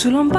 sul on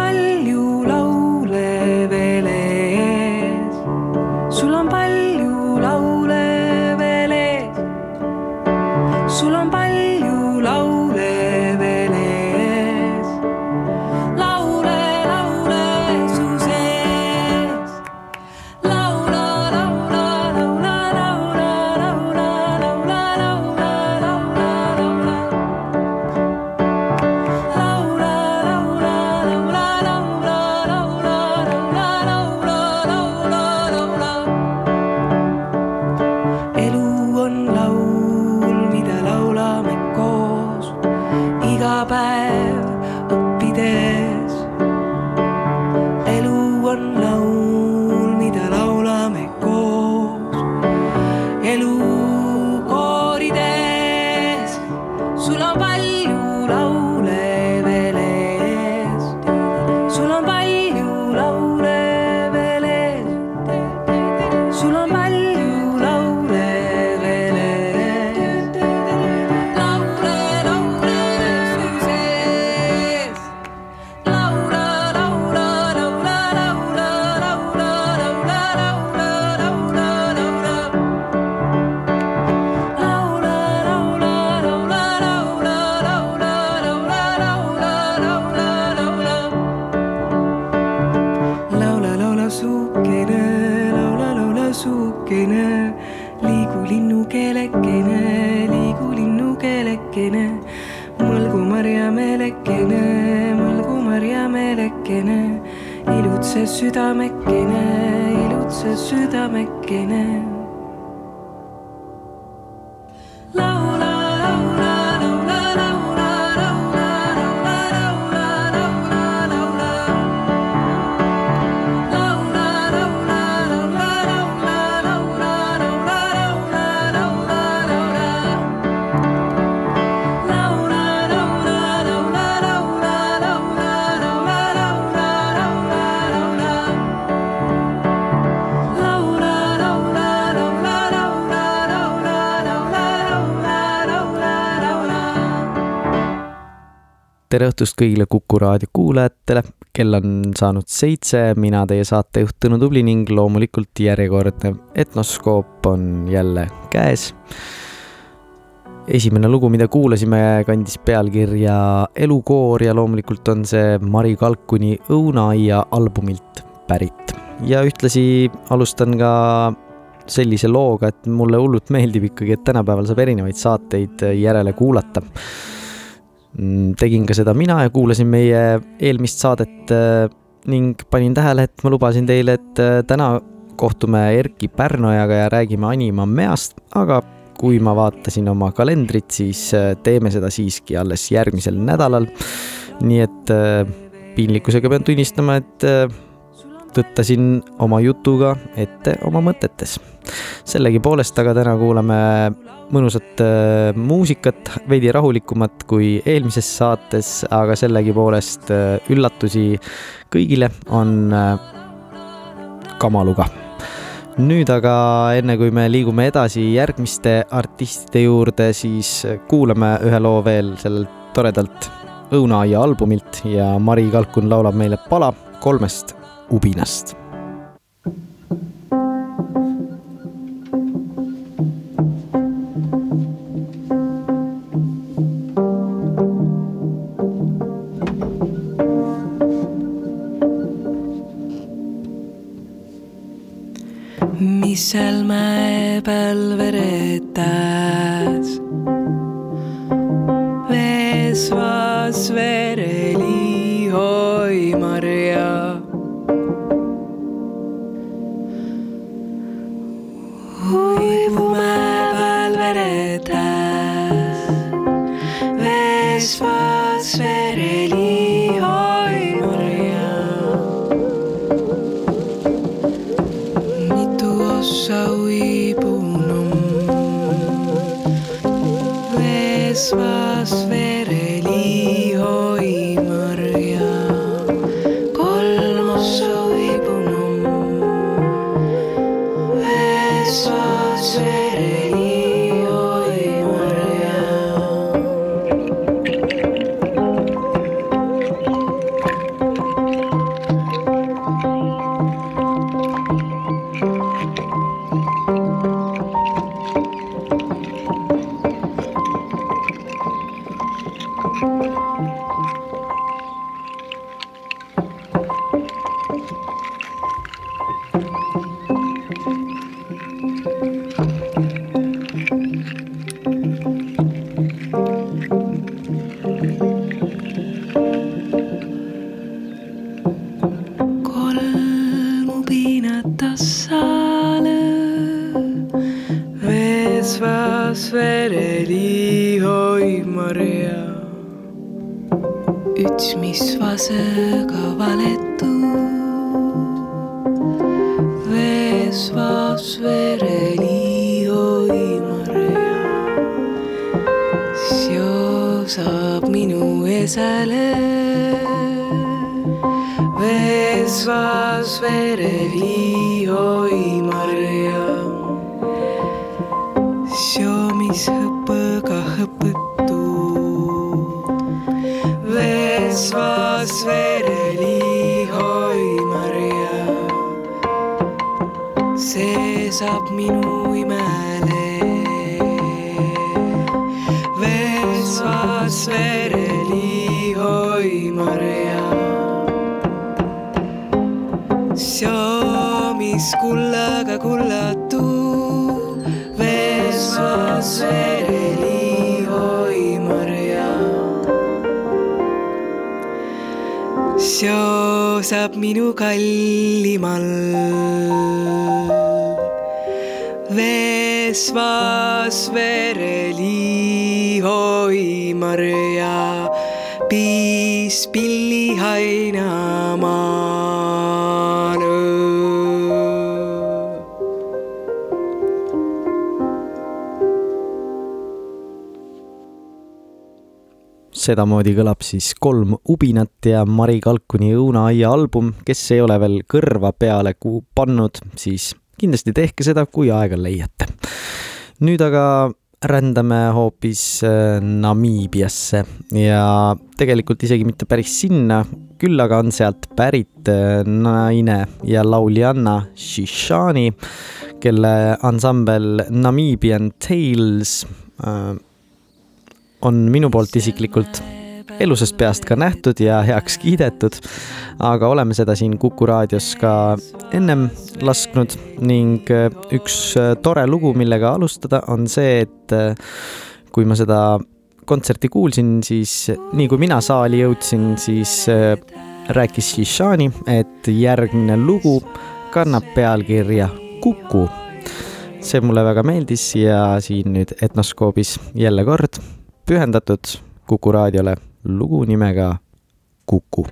tere õhtust kõigile Kuku raadio kuulajatele, kell on saanud seitse, mina teie saatejuht Tõnu Tubli ning loomulikult järjekordne etnoskoop on jälle käes. esimene lugu, mida kuulasime, kandis pealkirja Elukoor ja loomulikult on see Mari Kalkuni Õunaaia albumilt pärit. ja ühtlasi alustan ka sellise looga, et mulle hullult meeldib ikkagi, et tänapäeval saab erinevaid saateid järele kuulata tegin ka seda mina ja kuulasin meie eelmist saadet ning panin tähele, et ma lubasin teile, et täna kohtume Erki Pärnojaga ja räägime Anima Meast, aga kui ma vaatasin oma kalendrit, siis teeme seda siiski alles järgmisel nädalal. nii et piinlikkusega pean tunnistama, et tõttasin oma jutuga ette oma mõtetes. sellegipoolest aga täna kuulame mõnusat äh, muusikat, veidi rahulikumat kui eelmises saates, aga sellegipoolest äh, üllatusi kõigile on äh, kamaluga. nüüd aga enne, kui me liigume edasi järgmiste artistide juurde, siis kuulame ühe loo veel sellelt toredalt Õunaaia albumilt ja Mari Kalkun laulab meile pala kolmest Ubinast mis seal mäe peal veretas. vees vaas vees. atmosfere seomis hõppega hõpetu. vees vaas vereli oi Maria. seisab minu imele. vees vaas vereli oi Maria seomis kullaga kullatu, seosab minu kallimal, vees vaas vereli oi Maria, piis pilli sedamoodi kõlab siis kolm ubinat ja Mari Kalkuni Õunaaia album, kes ei ole veel kõrva peale pannud, siis kindlasti tehke seda, kui aega leiate. nüüd aga rändame hoopis äh, Namiibiasse ja tegelikult isegi mitte päris sinna, küll aga on sealt pärit äh, naine ja lauljanna Shishani, kelle ansambel Namibian Tales äh, on minu poolt isiklikult elusast peast ka nähtud ja heaks kiidetud, aga oleme seda siin Kuku raadios ka ennem lasknud ning äh, üks äh, tore lugu, millega alustada, on see, et äh, kui ma seda kontserti kuulsin, siis nii kui mina saali jõudsin, siis rääkis Shishani, et järgmine lugu kannab pealkirja Kuku. see mulle väga meeldis ja siin nüüd Etnoskoobis jälle kord pühendatud Kuku raadiole lugu nimega Kuku.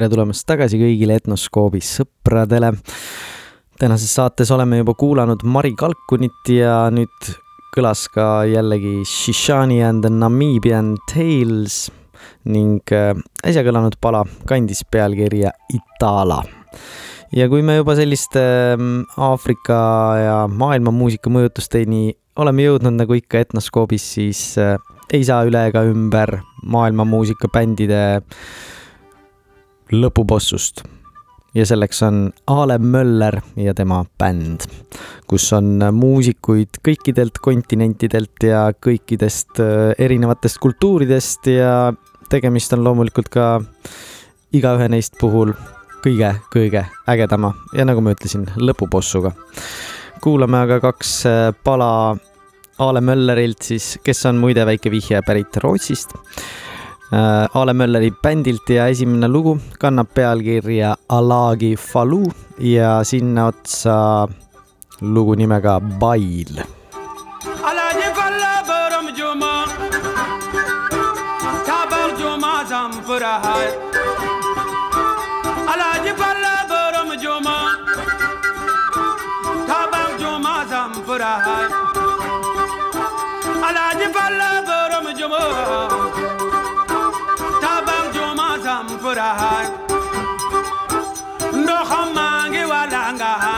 Tere tulemast tagasi kõigile Etnoskoobi sõpradele. tänases saates oleme juba kuulanud Mari Kalkunit ja nüüd kõlas ka jällegi Shishani and the Namibian Tales ning äh, äsja kõlanud pala kandis pealkirja Itala. ja kui me juba selliste ähm, Aafrika ja maailma muusika mõjutusteni oleme jõudnud nagu ikka Etnoskoobis, siis äh, ei saa üle ega ümber maailma muusikabändide lõpubossust. ja selleks on Ale Möller ja tema bänd, kus on muusikuid kõikidelt kontinentidelt ja kõikidest äh, erinevatest kultuuridest ja tegemist on loomulikult ka igaühe neist puhul kõige-kõige ägedama ja nagu ma ütlesin, lõpubossuga. kuulame aga kaks äh, pala Ale Möllerilt siis, kes on muide väike vihje pärit Rootsist. Äh, Ale Mölleri bändilt ja esimene lugu kannab pealkirja Alagi Falu ja sinna otsa lugu nimega Bail. Alagi langaha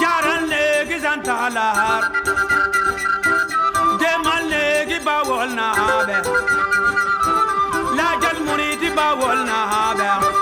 jaran legi zantala demal legi bawol na habe la muniti bawol na habe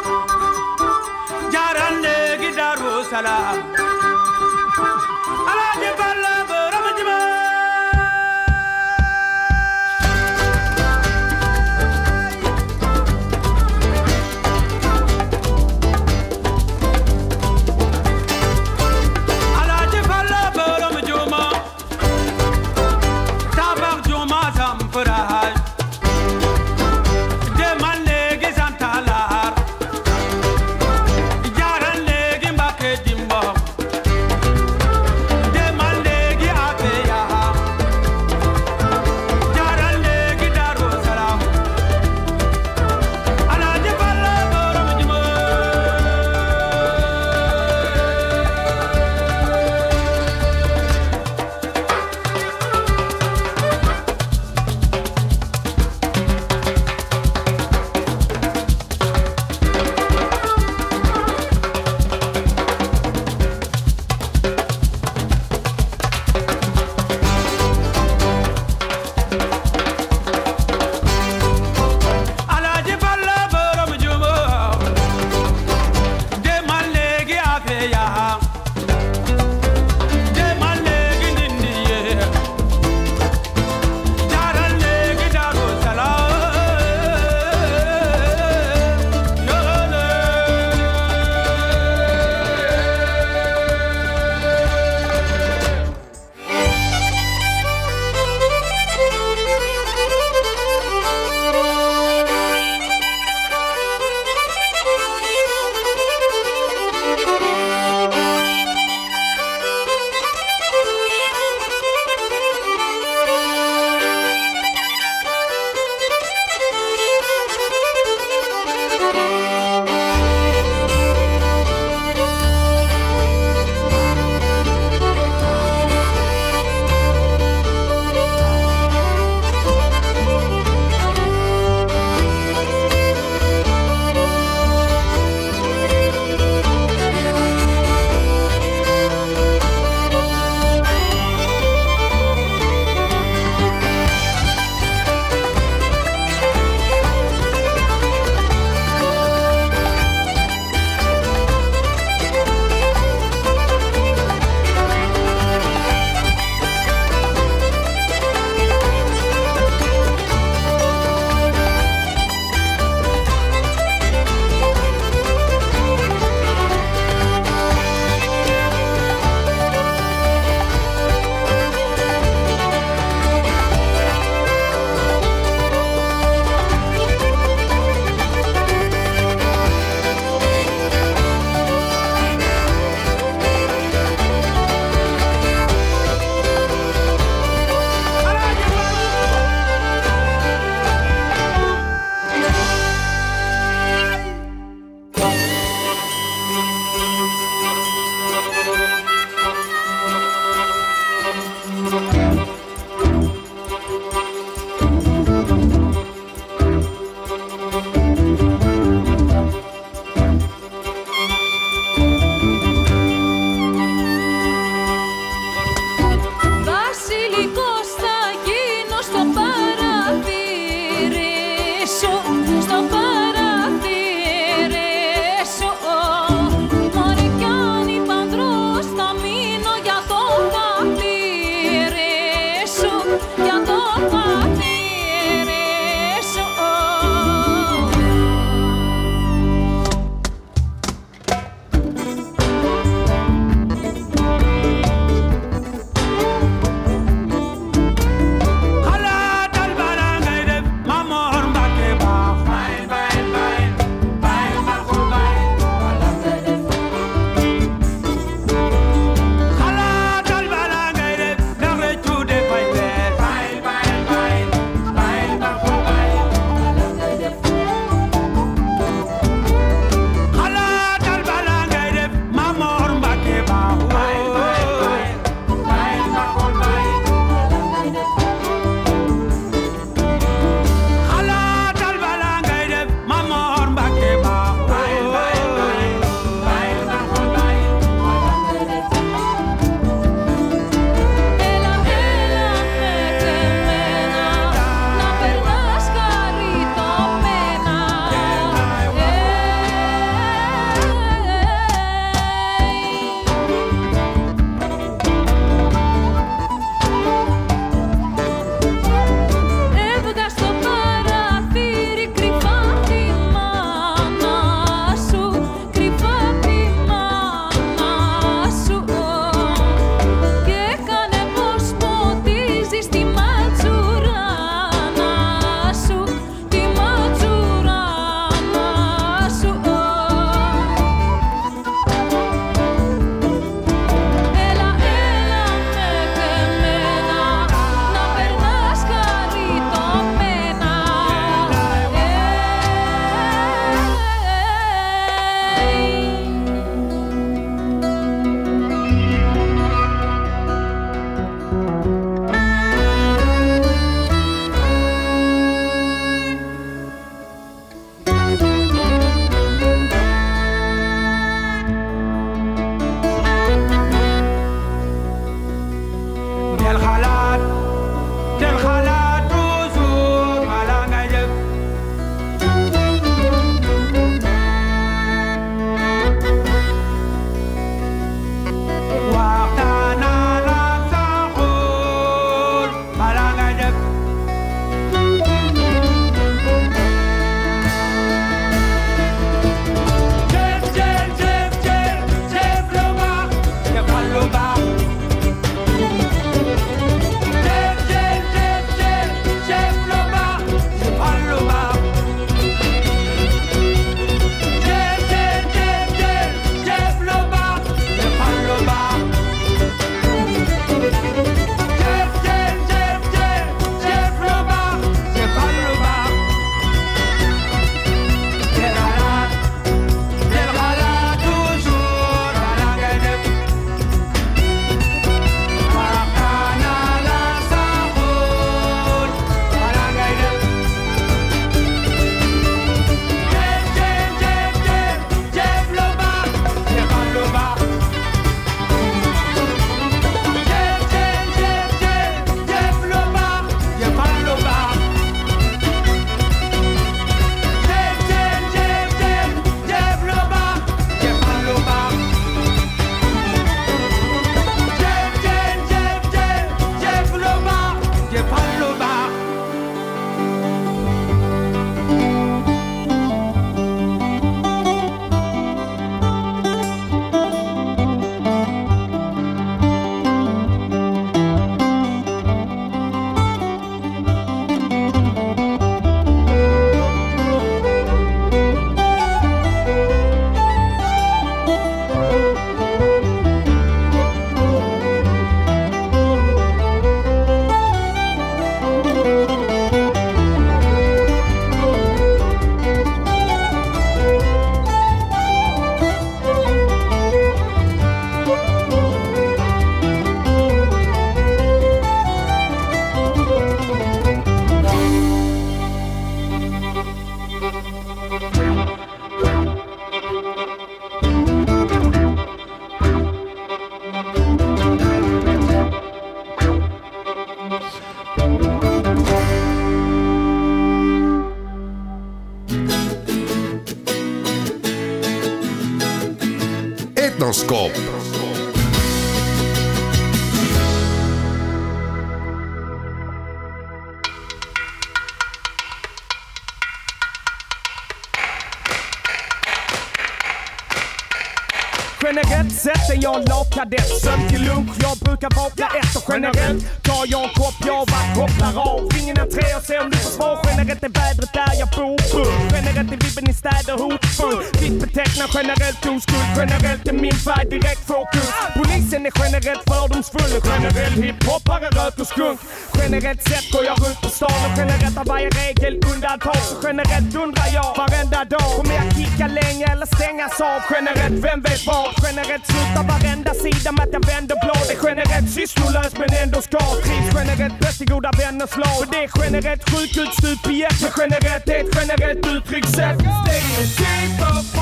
av? Generellt, vem vet vad? Generellt slutar varenda sida med att jag vänder blad. Är generellt sysslolös men ändå ska. Trivs generellt bäst i goda vänners lag. Och det är generellt sjukhutsstup i ett. Men generellt är ett generellt uttryckssätt. Stereotyp upp,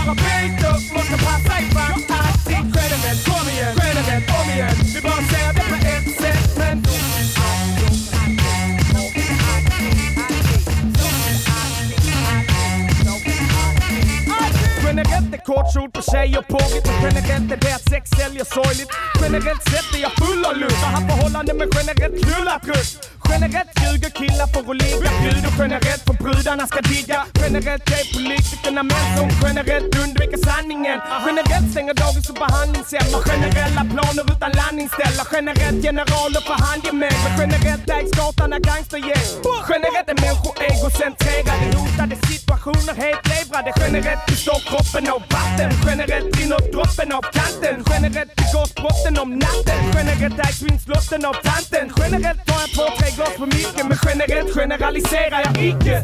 tjejer pågigt Men generellt är det att sex säljer sorgligt. Generellt sett är jag full av lust. Jag har förhållande med generellt knullat runt Generellt ljuger killar för att ligga och generellt för brudarna ska digga. Generellt är politikerna män som generellt undviker sanningen. Generellt stänger dagis och behandlingshem Har generella planer utan landningsställe Generellt generaler för handgemäng. Men generellt ägs gatan av gangstergäng. Generellt är människor egocentrerade Hotade situationer helt levrade. Generellt består kroppen av vatten. Generellt rinner droppen av kanten. Generellt begås brotten om natten. Generellt ägs vinstlotten av tanten. Generellt tar jag två, tre glas för mycket Men generellt generaliserar jag icke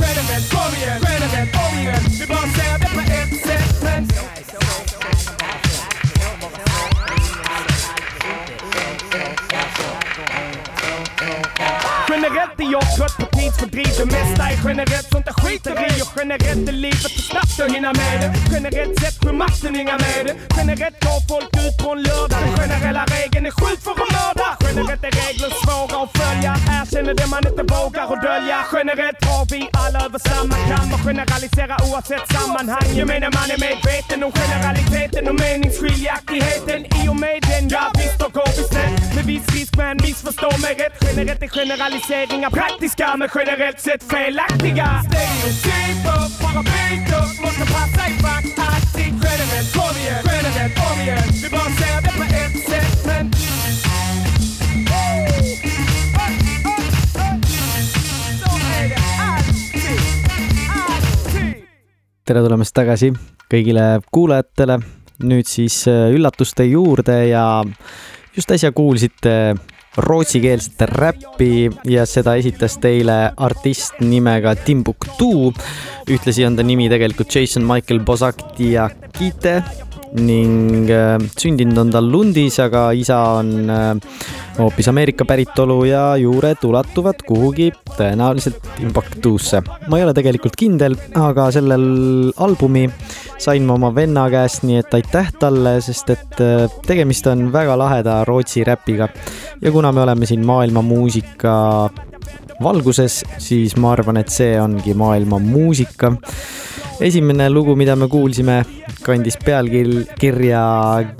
generellt, kom igen, generellt, om igen Vi bara säger det på ett sätt men Generellt är jag trött på tidsfördriv Det mesta är generellt sånt jag skiter i. Och generellt är livet för snabbt att hinna med det. Generellt sett får makten inga med det Generellt går folk ut på en lördag. Den generella regeln är skjut för att mörda. Generellt är regler svåra att följa. Erkänner det man inte vågar att dölja. Generellt har vi alla över samma kam Och generaliserar oavsett sammanhang. Gemene man är medveten om generaliteten och meningsskiljaktigheten. I och med den, ja visst då går vi snett. Med viss risk men missförstå mig rätt. Generellt är generaliseringar praktiska men generellt sett felaktiga. Stereotyper, upp, måste passa i fack Alltid generellt, kom igen, generellt, om igen. Vi bara säger det på ett sätt men tere tulemast tagasi kõigile kuulajatele. nüüd siis äh, üllatuste juurde ja just äsja kuulsite rootsikeelset räppi ja seda esitas teile artist nimega Timbuktu. ühtlasi on ta nimi tegelikult Jason Michael Bozaktiakite ning äh, sündinud on ta Lundis, aga isa on äh, hoopis Ameerika päritolu ja juured ulatuvad kuhugi tõenäoliselt Timbuktuusse. ma ei ole tegelikult kindel, aga sellel albumi sain ma oma venna käest, nii et aitäh talle, sest et äh, tegemist on väga laheda Rootsi räpiga. ja kuna me oleme siin maailma muusika valguses, siis ma arvan, et see ongi maailma muusika. esimene lugu, mida me kuulsime, kandis pealkirja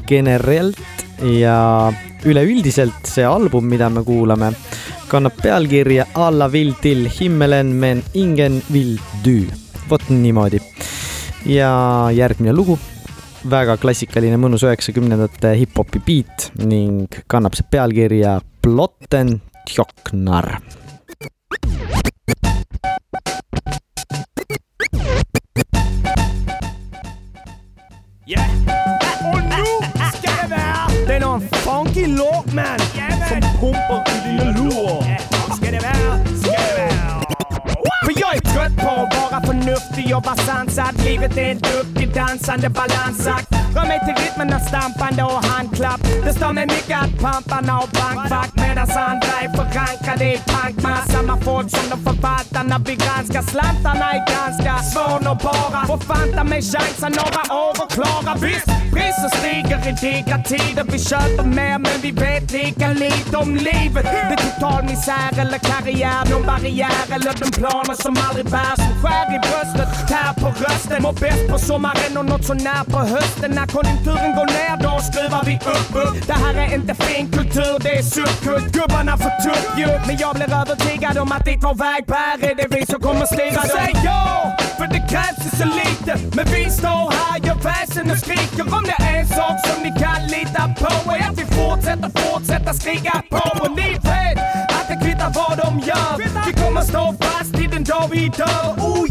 Generelt ja üleüldiselt see album, mida me kuulame, kannab pealkirja Alla vill till himmelen men ingen vill du. vot niimoodi. ja järgmine lugu, väga klassikaline mõnus üheksakümnendate hip-hopi beat ning kannab see pealkirja Plotten Tjoknar Yeah. Och nu ska det vara Det är någon funky låt man Som pumpar i dina lår Ska det vara, ska det vara För jag är trött på att vara förnuftig och vara sansad. Livet är en duktig dansande balansakt Rör mig till rytmen av stampande och handklapp. Det står mig mycket att pamparna och bankfack. Medan andra är förankrade i punkmass. Samma folk som de förvaltar när vi granskar Slantarna är ganska svårnåbara Får fanta. Mig chansa några år och klara. Visst, Priser stiger i digra tider. Vi köper mer men vi vet lika lite om livet. Det är total misär eller karriär, någon barriär eller de planer som aldrig bär. Som skär i bröstet, tär på rösten. Mår bäst på sommaren och nåt så när på hösten. När konjunkturen går ner då skruvar vi upp, upp. Det här är inte fin kultur, det är subkult. Gubbarna får tuff ju. Men jag blir övertygad om att dit vår väg bär är det vi som kommer styra dem. Säg ja! För det krävs ju så lite. Men vi står här, gör väsen och skriker. Om det är en sak som ni kan lita på är att vi fortsätter, fortsätter skrika på. Och ni vet att det kvittar vad de gör. Vi kommer stå Capitão.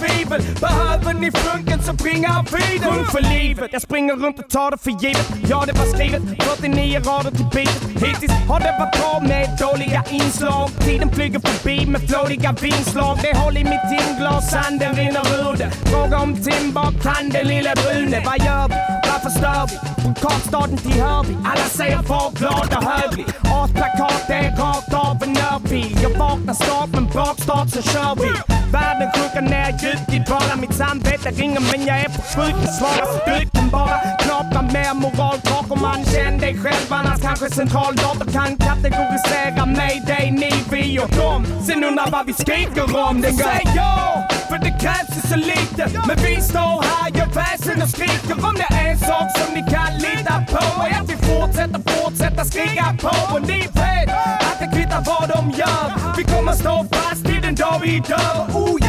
Tvivel. Behöver ni funken så bringar vid den. Sjung för livet. Jag springer runt och tar det för givet. Ja, det var skrivet 49 rader till beatet. Hittills har det varit bra med dåliga inslag. Tiden flyger förbi med flådiga vingslag. Det hål i mitt timglas sanden rinner ur det. Fråga om Timbuk-tanden, lille brune. Vad gör vi? Varför stör vi? Från Karlstaden till Hörby. Alla säger var glad och hövlig. Artplakat är rakt av en örfil Jag vaknar snart men bakstart så kör vi. Världen sjunker ner djupt i. Mitt samvete ringer men jag är på sjukhus. Svara så kan bara knapra mer moral bakom Man känn dig själv annars kanske centraldator kan kategorisera mig, dig, ni, vi och dom. Sen undrar vad vi skriker om. Den Säg ja! För det krävs ju så lite. Men vi står här, gör väsen och skriker om det är en sak som ni kan lita på. Är att vi fortsätter, fortsätter skrika på. Och ni vet att det kvittar vad de gör. Vi kommer stå fast till den dag vi dör. Oh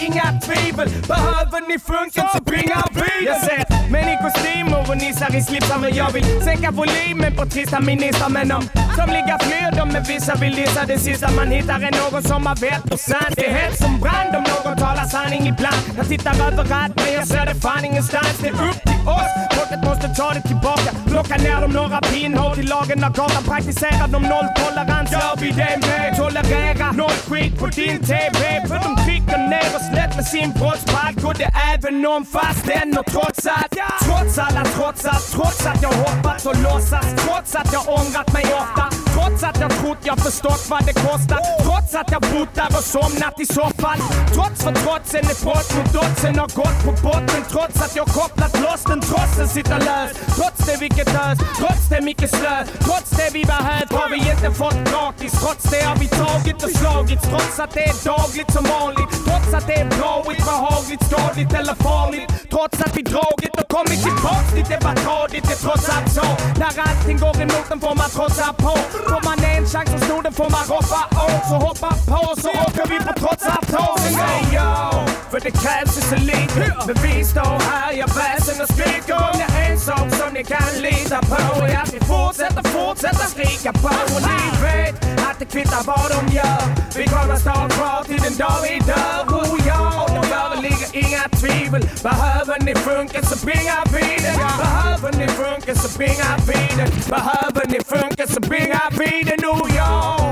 inga tvivel. Behöver ni funken så bringa vi Jag ser män i kostymer och nissar i slipsar. Men jag vill sänka volymen på trista ministrar. Men som somliga flyr de med vissa vill dissa. Det sista man hittar är någon som har vett och sans Det är hett som brand om någon talar sanning ibland. Jag tittar överallt men jag ser det fan ingenstans. Det är upp till oss. Folket måste ta det tillbaka. Plocka ner dem några pinnhål till lagen av gatan. Praktiserar de nolltolerans. Gör vi det med? Tolerera noll skit på din TV. För de trycker ner oss lätt med sin brottsbalk. Och det även om fastän och trots att Trots alla trots. Trots att jag hoppat och låtsas. Trots att jag ångrat mig ofta. Bye. Trots att jag trott jag förstått vad det kostat Trots att jag bott där och somnat i soffan. Trots för trotsen är brott mot dotsen har gått på botten. Trots att jag kopplat loss den. Trots den sitter lös. Trots det vilket ös. Trots det mycket slö. Trots det vi behövt har vi inte fått gratis. Trots det har vi tagit och slagits. Trots att det är dagligt som vanligt. Trots att det är braigt, behagligt, skadligt eller farligt. Trots att vi dragit och kommit tillbaks dit det var tradigt. Det är trots allt så. När allting går emot en får man trotsa på. Får man en chans att sno den får man roffa åt. Så hoppa på så åker vi på trots allt tåg. Säg ja, för det krävs ju så lite. Men vi står här, gör väsen och skriker om det är en sak som ni kan lita på. Är att vi fortsätter, fortsätter skrika på. Och ni vet att det kvittar vad de gör. Vi kommer stå kvar till den dag vi dör. Oh ja, det föreligger inga tvivel. Behöver ni funken så den. Behöver ni funkis så pringa vidare, behöver ni funkis så pringa vidare New York.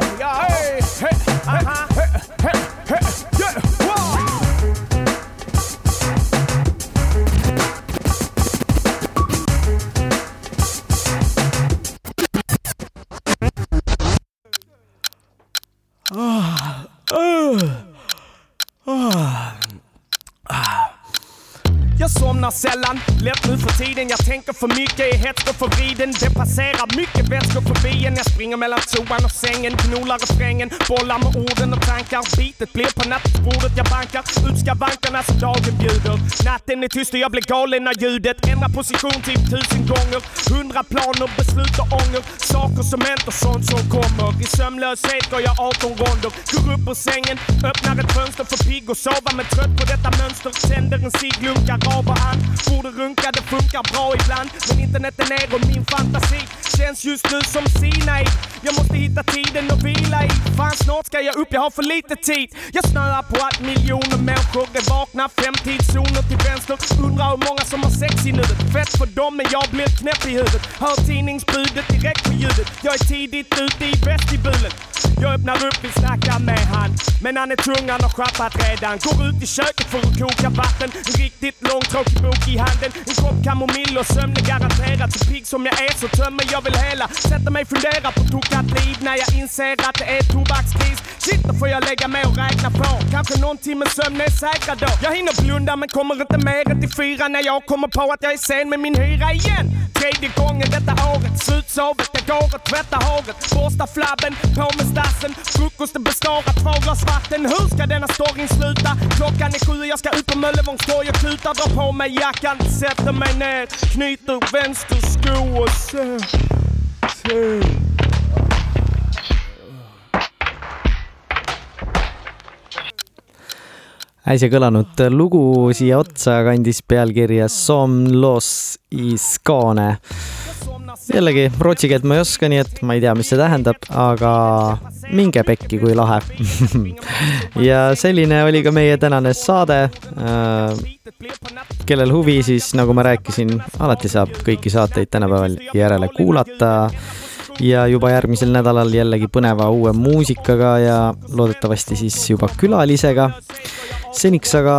Tiden. Jag tänker för mycket, är hätsk och förvriden Det passerar mycket vätskor förbi en. Jag springer mellan toan och sängen, knullar refrängen, bollar med orden och tankar. Bitet blir på nattbordet jag bankar ut skavankerna som dagen bjuder. Natten är tyst och jag blir galen när ljudet ändrar position typ tusen gånger. Hundra planer, beslut och ånger. Saker som hänt och sånt som kommer. I sömnlöshet går jag 18 ronder. Går upp ur sängen, öppnar ett fönster för pigg och sova men trött på detta mönster. Tänder en cigg, lunkar av och an. Borde runka, det funkar bra ibland. Men internet är ner och min fantasi känns just nu som Sinai. Jag måste hitta tiden och vila i. Fan snart ska jag upp, jag har för lite tid. Jag snöar på att miljoner människor är vakna. Fem tidszoner till vänster. Undrar hur många som har sex i nuet. Fett för dem men jag blir knäpp i huvudet. Hör tidningsbudet direkt på ljudet. Jag är tidigt ute i vestibulen. Jag öppnar upp, vill snacka med han. Men han är tung, han har schappat redan. Går ut i köket för att koka vatten. En riktigt lång långtråkig bok i handen. En kopp kamomill och sömn är garanterat. Så pigg som jag är så tömmer jag väl hela. sätter mig fundera på tokat liv när jag inser att det är tobakskris. Shit, då får jag lägga mig och räkna på. Kanske någon timme sömn är säkrad då. Jag hinner blunda men kommer inte mer än till fyra när jag kommer på att jag är sen med min hyra igen. Tredje gången detta året, slutsovet, jag går och tvättar håret. Borsta flabben, på med stassen. Frukosten består av två glas vatten. Hur ska denna storyn sluta? Klockan är sju och jag ska ut på Möllevångstorg och tutar. Drar på mig jackan, sätter mig ner. Knyter vänster sko och ser. ser. äsja kõlanud lugu siia otsa kandis pealkirja Som los iskane. Jällegi rootsi keelt ma ei oska, nii et ma ei tea, mis see tähendab, aga minge pekki, kui lahe ja selline oli ka meie tänane saade. kellel huvi, siis nagu ma rääkisin, alati saab kõiki saateid tänapäeval järele kuulata ja juba järgmisel nädalal jällegi põneva uue muusikaga ja loodetavasti siis juba külalisega. seniks aga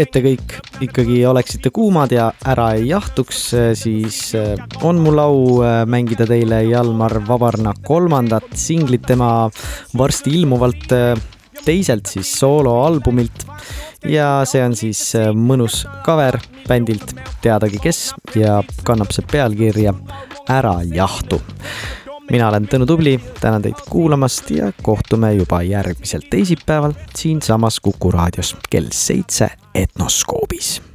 ette kõik ikkagi oleksite kuumad ja ära ei jahtuks, siis eh, on mul au eh, mängida teile Jalmar Vabarna kolmandat singlit tema varsti ilmuvalt eh, teiselt siis sooloalbumilt ja see on siis mõnus cover bändilt. Teadagi kes ja kannab see pealkirja Ära jahtu mina olen Tõnu Tubli, tänan teid kuulamast ja kohtume juba järgmisel teisipäeval siinsamas Kuku raadios kell seitse Etnoskoobis